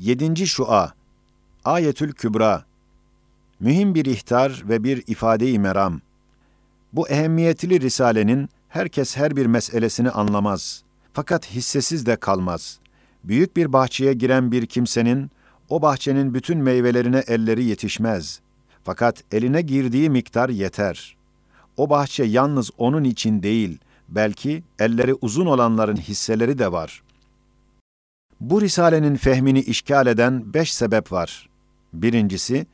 Yedinci şua, Ayetül Kübra, mühim bir ihtar ve bir ifade-i meram. Bu ehemmiyetli risalenin herkes her bir meselesini anlamaz. Fakat hissesiz de kalmaz. Büyük bir bahçeye giren bir kimsenin, o bahçenin bütün meyvelerine elleri yetişmez. Fakat eline girdiği miktar yeter. O bahçe yalnız onun için değil, belki elleri uzun olanların hisseleri de var. Bu risalenin fehmini işgal eden beş sebep var. Birincisi,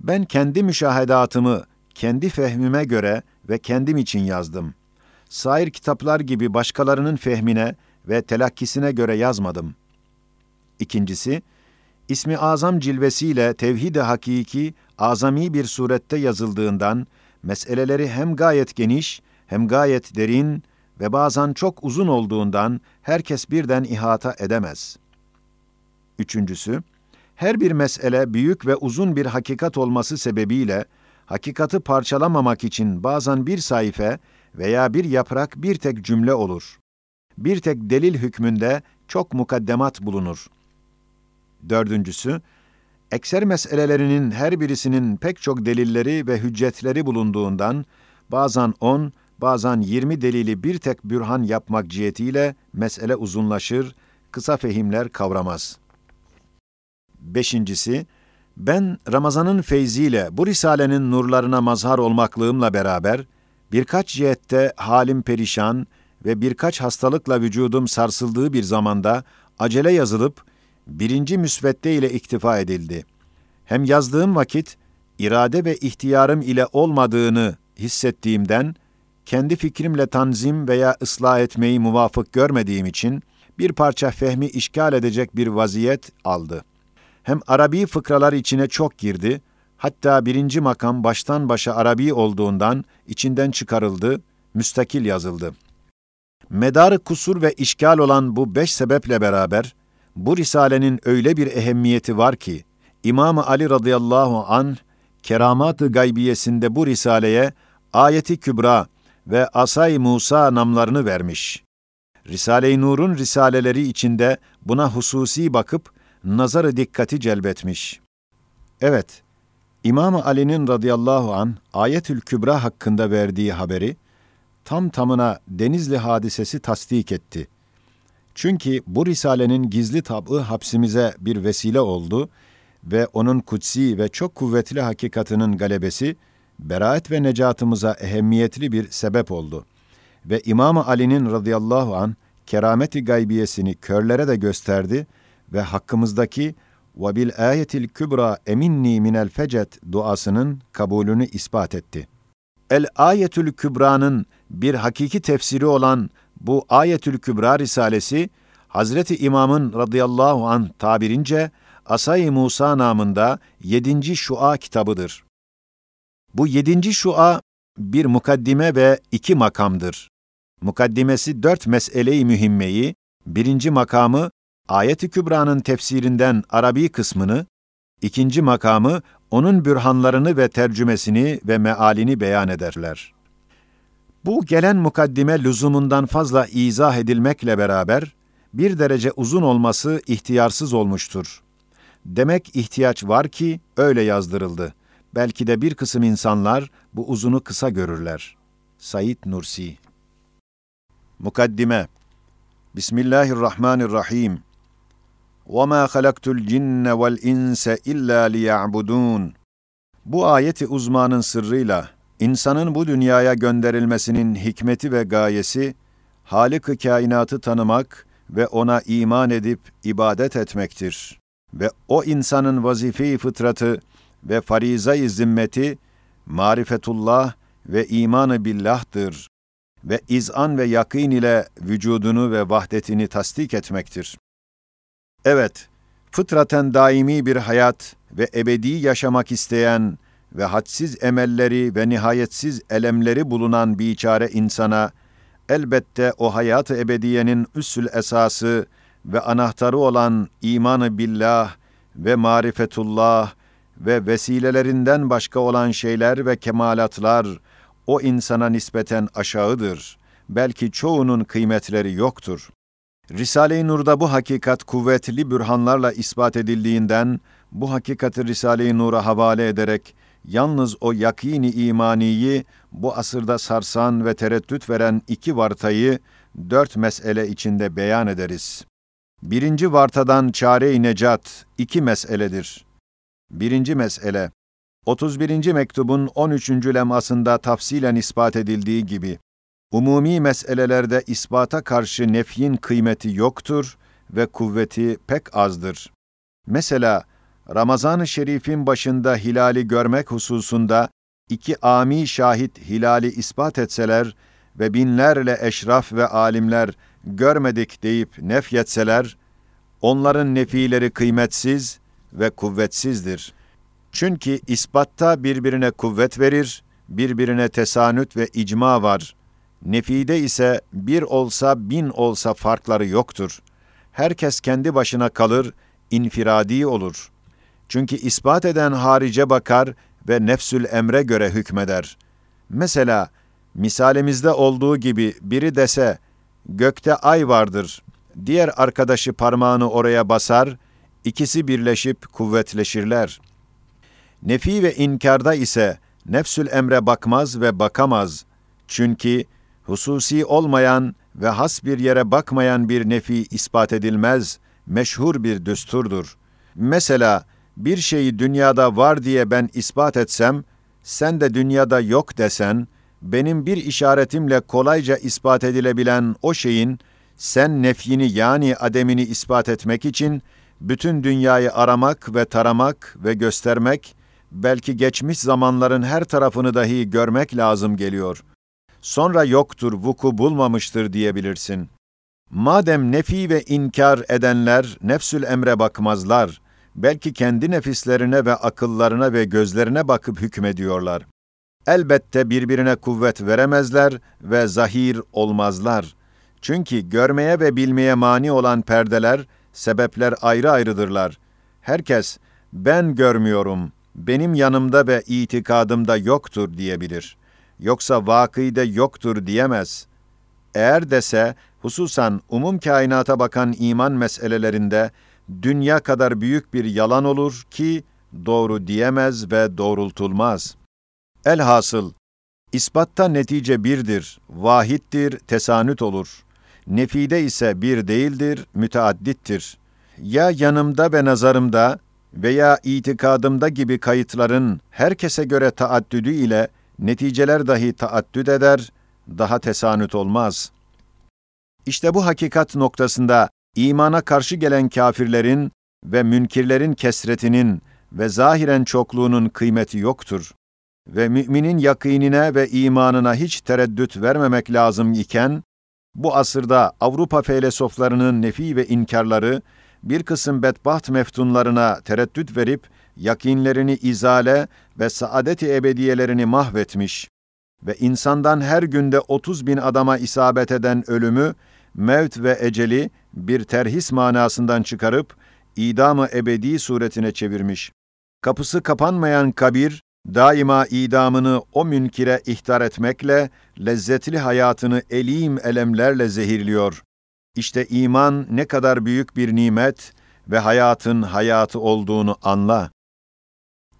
ben kendi müşahedatımı kendi fehmime göre ve kendim için yazdım. Sair kitaplar gibi başkalarının fehmine ve telakkisine göre yazmadım. İkincisi, ismi azam cilvesiyle tevhid-i hakiki azami bir surette yazıldığından meseleleri hem gayet geniş hem gayet derin ve bazen çok uzun olduğundan herkes birden ihata edemez. Üçüncüsü, her bir mesele büyük ve uzun bir hakikat olması sebebiyle hakikati parçalamamak için bazen bir sayfa veya bir yaprak bir tek cümle olur. Bir tek delil hükmünde çok mukaddemat bulunur. Dördüncüsü, ekser meselelerinin her birisinin pek çok delilleri ve hüccetleri bulunduğundan, bazen on, bazen yirmi delili bir tek bürhan yapmak cihetiyle mesele uzunlaşır, kısa fehimler kavramaz. Beşincisi, ben Ramazan'ın feyziyle bu risalenin nurlarına mazhar olmaklığımla beraber, birkaç cihette halim perişan ve birkaç hastalıkla vücudum sarsıldığı bir zamanda acele yazılıp, birinci müsvedde ile iktifa edildi. Hem yazdığım vakit, irade ve ihtiyarım ile olmadığını hissettiğimden, kendi fikrimle tanzim veya ıslah etmeyi muvafık görmediğim için, bir parça fehmi işgal edecek bir vaziyet aldı. Hem Arabi fıkralar içine çok girdi, hatta birinci makam baştan başa Arabi olduğundan içinden çıkarıldı, müstakil yazıldı. Medarı kusur ve işgal olan bu beş sebeple beraber, bu risalenin öyle bir ehemmiyeti var ki, İmam Ali radıyallahu an keramat-ı gaybiyesinde bu risaleye ayeti kübra ve asay Musa namlarını vermiş. Risale-i Nur'un risaleleri içinde buna hususi bakıp nazarı dikkati celbetmiş. Evet, İmam Ali'nin radıyallahu an Ayetül Kübra hakkında verdiği haberi tam tamına Denizli hadisesi tasdik etti. Çünkü bu risalenin gizli tab'ı hapsimize bir vesile oldu ve onun kutsi ve çok kuvvetli hakikatının galebesi beraat ve necatımıza ehemmiyetli bir sebep oldu. Ve İmam Ali'nin radıyallahu an kerameti gaybiyesini körlere de gösterdi ve hakkımızdaki ve bil ayetil kübra eminni minel fecet duasının kabulünü ispat etti. El ayetül kübra'nın bir hakiki tefsiri olan bu Ayetül Kübra Risalesi, Hazreti İmam'ın radıyallahu an tabirince Asay-ı Musa namında yedinci şua kitabıdır. Bu yedinci şua bir mukaddime ve iki makamdır. Mukaddimesi dört mesele-i mühimmeyi, birinci makamı Ayet-i Kübra'nın tefsirinden Arabi kısmını, ikinci makamı onun bürhanlarını ve tercümesini ve mealini beyan ederler. Bu gelen mukaddime lüzumundan fazla izah edilmekle beraber, bir derece uzun olması ihtiyarsız olmuştur. Demek ihtiyaç var ki öyle yazdırıldı. Belki de bir kısım insanlar bu uzunu kısa görürler. Said Nursi Mukaddime Bismillahirrahmanirrahim وَمَا خَلَقْتُ الْجِنَّ وَالْاِنْسَ اِلَّا لِيَعْبُدُونَ Bu ayeti uzmanın sırrıyla insanın bu dünyaya gönderilmesinin hikmeti ve gayesi, Halık-ı kainatı tanımak ve ona iman edip ibadet etmektir. Ve o insanın vazife-i fıtratı ve fariza-i zimmeti, marifetullah ve imanı billah'tır ve izan ve yakîn ile vücudunu ve vahdetini tasdik etmektir. Evet, fıtraten daimi bir hayat ve ebedi yaşamak isteyen ve hadsiz emelleri ve nihayetsiz elemleri bulunan biçare insana, elbette o hayat-ı ebediyenin üssül esası ve anahtarı olan imanı billah ve marifetullah ve vesilelerinden başka olan şeyler ve kemalatlar o insana nispeten aşağıdır. Belki çoğunun kıymetleri yoktur. Risale-i Nur'da bu hakikat kuvvetli bürhanlarla ispat edildiğinden, bu hakikati Risale-i Nur'a havale ederek, yalnız o yakini imaniyi, bu asırda sarsan ve tereddüt veren iki vartayı, dört mesele içinde beyan ederiz. Birinci vartadan çare-i necat, iki meseledir. Birinci mesele, 31. mektubun 13. lemasında tafsilen ispat edildiği gibi, umumi meselelerde ispata karşı nefyin kıymeti yoktur ve kuvveti pek azdır. Mesela, Ramazan-ı Şerif'in başında hilali görmek hususunda iki ami şahit hilali ispat etseler ve binlerle eşraf ve alimler görmedik deyip nefyetseler, onların nefileri kıymetsiz ve kuvvetsizdir. Çünkü ispatta birbirine kuvvet verir, birbirine tesanüt ve icma var. Nefide ise bir olsa bin olsa farkları yoktur. Herkes kendi başına kalır, infiradi olur. Çünkü ispat eden harice bakar ve nefsül emre göre hükmeder. Mesela, misalimizde olduğu gibi biri dese, gökte ay vardır, diğer arkadaşı parmağını oraya basar, ikisi birleşip kuvvetleşirler. Nefi ve inkarda ise nefsül emre bakmaz ve bakamaz. Çünkü hususi olmayan ve has bir yere bakmayan bir nefi ispat edilmez, meşhur bir düsturdur. Mesela bir şeyi dünyada var diye ben ispat etsem, sen de dünyada yok desen, benim bir işaretimle kolayca ispat edilebilen o şeyin, sen nefyini yani ademini ispat etmek için, bütün dünyayı aramak ve taramak ve göstermek, belki geçmiş zamanların her tarafını dahi görmek lazım geliyor. Sonra yoktur, vuku bulmamıştır diyebilirsin. Madem nefi ve inkar edenler nefsül emre bakmazlar, belki kendi nefislerine ve akıllarına ve gözlerine bakıp hükmediyorlar. Elbette birbirine kuvvet veremezler ve zahir olmazlar. Çünkü görmeye ve bilmeye mani olan perdeler, sebepler ayrı ayrıdırlar. Herkes, ben görmüyorum, benim yanımda ve itikadımda yoktur diyebilir. Yoksa vakide yoktur diyemez. Eğer dese, hususan umum kainata bakan iman meselelerinde, dünya kadar büyük bir yalan olur ki, doğru diyemez ve doğrultulmaz. Elhasıl, ispatta netice birdir, vahittir, tesanüt olur. Nefide ise bir değildir, müteaddittir. Ya yanımda ve nazarımda veya itikadımda gibi kayıtların herkese göre taaddüdü ile neticeler dahi taaddüd eder, daha tesanüt olmaz. İşte bu hakikat noktasında imana karşı gelen kafirlerin ve münkirlerin kesretinin ve zahiren çokluğunun kıymeti yoktur. Ve müminin yakînine ve imanına hiç tereddüt vermemek lazım iken, bu asırda Avrupa felsefelerinin nefi ve inkarları, bir kısım bedbaht meftunlarına tereddüt verip, yakinlerini izale ve saadet-i ebediyelerini mahvetmiş ve insandan her günde 30 bin adama isabet eden ölümü, mevt ve eceli bir terhis manasından çıkarıp, idamı ebedi suretine çevirmiş. Kapısı kapanmayan kabir, daima idamını o münkire ihtar etmekle, lezzetli hayatını elim elemlerle zehirliyor. İşte iman ne kadar büyük bir nimet ve hayatın hayatı olduğunu anla.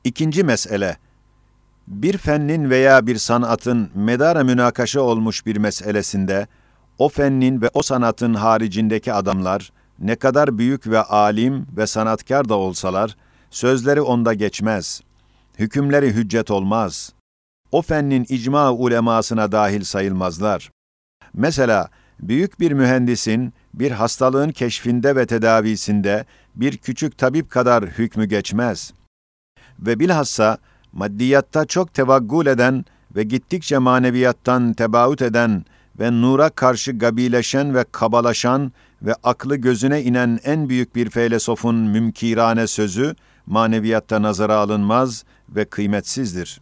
İkinci mesele, bir fennin veya bir sanatın medara münakaşa olmuş bir meselesinde, o fennin ve o sanatın haricindeki adamlar, ne kadar büyük ve alim ve sanatkar da olsalar, sözleri onda geçmez. Hükümleri hüccet olmaz. O fennin icma ulemasına dahil sayılmazlar. Mesela, büyük bir mühendisin bir hastalığın keşfinde ve tedavisinde bir küçük tabip kadar hükmü geçmez. Ve bilhassa maddiyatta çok tevaggul eden ve gittikçe maneviyattan tebaüt eden ve nura karşı gabileşen ve kabalaşan ve aklı gözüne inen en büyük bir felsefonun mümkirane sözü maneviyatta nazara alınmaz ve kıymetsizdir.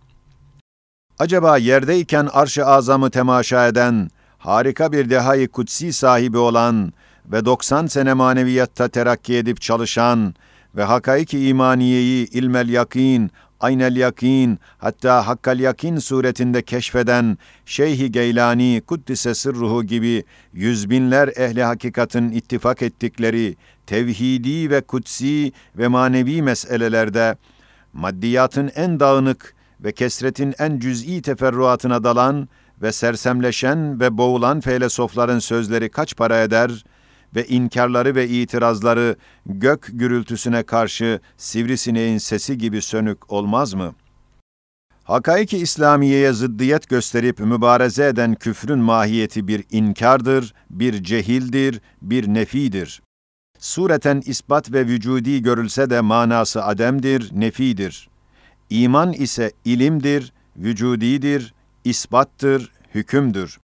Acaba yerdeyken arş-ı azamı temaşa eden, harika bir dehayı kutsi sahibi olan ve 90 sene maneviyatta terakki edip çalışan ve hakaiki imaniyeyi ilmel yakin aynel yakin, hatta hakkal yakin suretinde keşfeden Şeyh-i Geylani Kuddise Sırruhu gibi yüz binler ehli hakikatin ittifak ettikleri tevhidi ve kutsi ve manevi meselelerde maddiyatın en dağınık ve kesretin en cüz'i teferruatına dalan ve sersemleşen ve boğulan felsefeler'in sözleri kaç para eder ve inkarları ve itirazları gök gürültüsüne karşı sivrisineğin sesi gibi sönük olmaz mı? Hakaiki İslamiye'ye zıddiyet gösterip mübareze eden küfrün mahiyeti bir inkardır, bir cehildir, bir nefidir. Sureten ispat ve vücudi görülse de manası ademdir, nefidir. İman ise ilimdir, vücudidir, isbattır, hükümdür.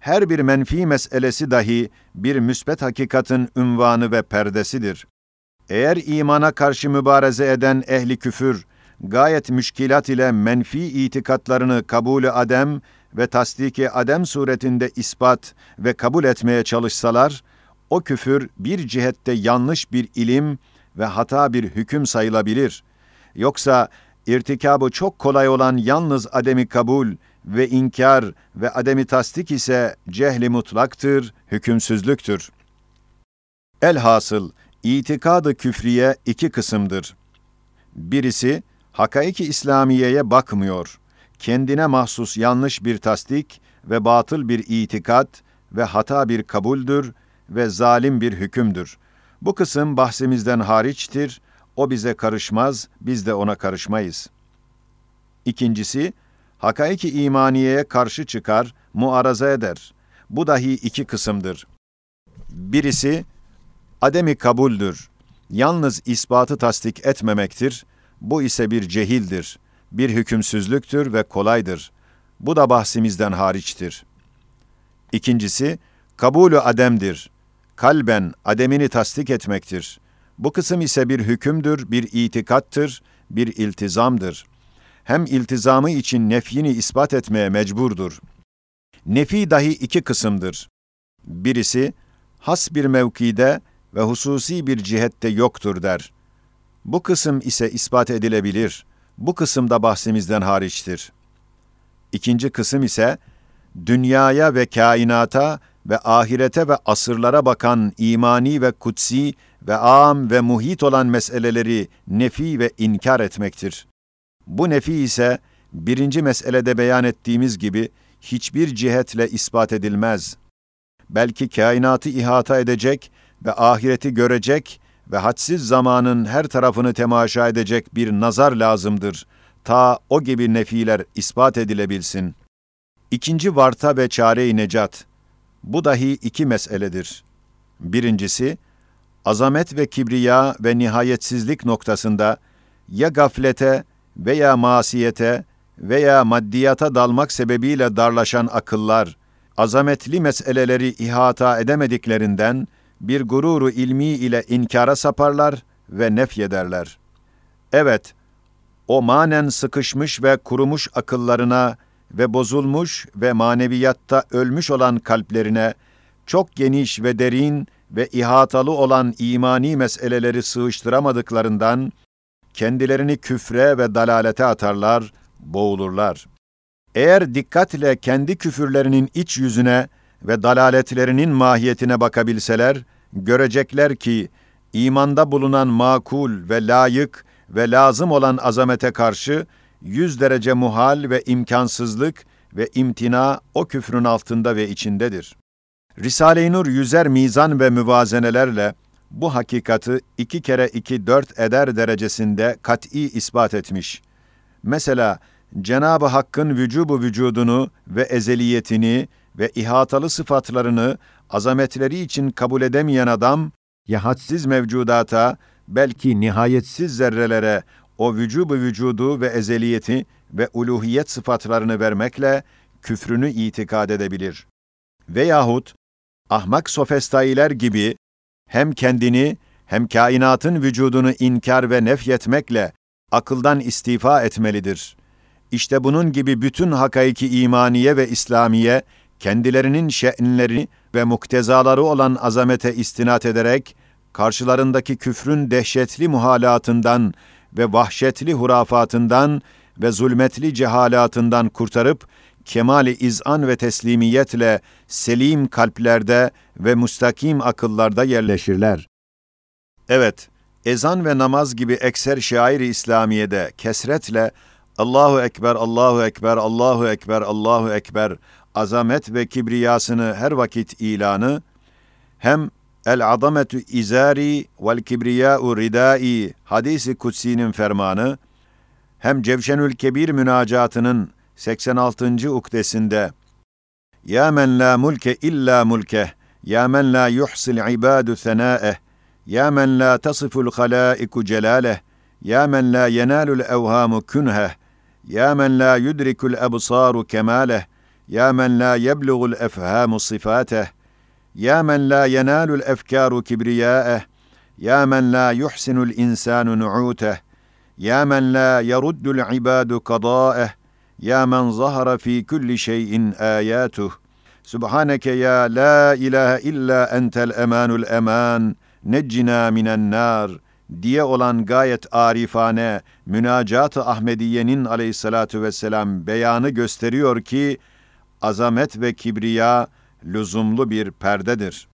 Her bir menfi meselesi dahi bir müsbet hakikatin ünvanı ve perdesidir. Eğer imana karşı mübareze eden ehli küfür, gayet müşkilat ile menfi itikatlarını kabulü adem ve tasdiki adem suretinde ispat ve kabul etmeye çalışsalar, o küfür bir cihette yanlış bir ilim ve hata bir hüküm sayılabilir. Yoksa irtikabı çok kolay olan yalnız ademi kabul ve inkar ve ademi tasdik ise cehli mutlaktır, hükümsüzlüktür. Elhasıl, itikadı küfriye iki kısımdır. Birisi, hakaiki İslamiye'ye bakmıyor. Kendine mahsus yanlış bir tasdik ve batıl bir itikat ve hata bir kabuldür ve zalim bir hükümdür. Bu kısım bahsimizden hariçtir, o bize karışmaz, biz de ona karışmayız. İkincisi, hakaiki imaniyeye karşı çıkar, muaraza eder. Bu dahi iki kısımdır. Birisi, ademi kabuldür. Yalnız ispatı tasdik etmemektir. Bu ise bir cehildir. Bir hükümsüzlüktür ve kolaydır. Bu da bahsimizden hariçtir. İkincisi, kabulü ademdir. Kalben ademini tasdik etmektir. Bu kısım ise bir hükümdür, bir itikattır, bir iltizamdır.'' hem iltizamı için nefyini ispat etmeye mecburdur. Nefi dahi iki kısımdır. Birisi, has bir mevkide ve hususi bir cihette yoktur der. Bu kısım ise ispat edilebilir. Bu kısım da bahsimizden hariçtir. İkinci kısım ise, dünyaya ve kainata ve ahirete ve asırlara bakan imani ve kutsi ve am ve muhit olan meseleleri nefi ve inkar etmektir. Bu nefi ise birinci meselede beyan ettiğimiz gibi hiçbir cihetle ispat edilmez. Belki kainatı ihata edecek ve ahireti görecek ve hadsiz zamanın her tarafını temaşa edecek bir nazar lazımdır. Ta o gibi nefiler ispat edilebilsin. İkinci varta ve çare-i necat. Bu dahi iki meseledir. Birincisi, azamet ve kibriya ve nihayetsizlik noktasında ya gaflete veya masiyete veya maddiyata dalmak sebebiyle darlaşan akıllar, azametli meseleleri ihata edemediklerinden bir gururu ilmi ile inkara saparlar ve nefyederler. Evet, o manen sıkışmış ve kurumuş akıllarına ve bozulmuş ve maneviyatta ölmüş olan kalplerine çok geniş ve derin ve ihatalı olan imani meseleleri sığıştıramadıklarından kendilerini küfre ve dalalete atarlar, boğulurlar. Eğer dikkatle kendi küfürlerinin iç yüzüne ve dalaletlerinin mahiyetine bakabilseler, görecekler ki imanda bulunan makul ve layık ve lazım olan azamete karşı yüz derece muhal ve imkansızlık ve imtina o küfrün altında ve içindedir. Risale-i Nur yüzer mizan ve müvazenelerle bu hakikati iki kere iki dört eder derecesinde kat'i ispat etmiş. Mesela Cenab-ı Hakk'ın vücubu vücudunu ve ezeliyetini ve ihatalı sıfatlarını azametleri için kabul edemeyen adam, ya mevcudata, belki nihayetsiz zerrelere o vücubu vücudu ve ezeliyeti ve uluhiyet sıfatlarını vermekle küfrünü itikad edebilir. Veyahut ahmak sofestailer gibi hem kendini hem kainatın vücudunu inkar ve nefyetmekle akıldan istifa etmelidir. İşte bunun gibi bütün hakaiki imaniye ve İslamiye kendilerinin şe'nleri ve muktezaları olan azamete istinat ederek karşılarındaki küfrün dehşetli muhalatından ve vahşetli hurafatından ve zulmetli cehalatından kurtarıp, kemali izan ve teslimiyetle selim kalplerde ve müstakim akıllarda yerleşirler. Evet, ezan ve namaz gibi ekser şair-i İslamiye'de kesretle Allahu Ekber, Allahu Ekber, Allahu Ekber, Allahu Ekber azamet ve kibriyasını her vakit ilanı, hem el azametu izari vel kibriya'u ridai hadisi kutsi'nin fermanı, hem Cevşenül Kebir münacatının 86. uktesinde Ya men la mulke illa mulke, ya men la yuhsil ibadu senâeh, ya men la tasiful halâiku celâleh, ya men la yenâlul evhâmu künheh, ya men la yudrikul ebsâru kemâleh, يا من لا يبلغ الافهام صفاته Ya men la yenalul efkaru kibriyaeh, ya men la yuhsinul insanu nu'uteh, ya men la yeruddul ibadu kadaeh, ya men zahara fi kulli şeyin ayatuh. Subhaneke ya la ilahe illa entel emanul eman, neccina minen nar diye olan gayet arifane münacat-ı Ahmediye'nin aleyhissalatu vesselam beyanı gösteriyor ki azamet ve kibriya lüzumlu bir perdedir.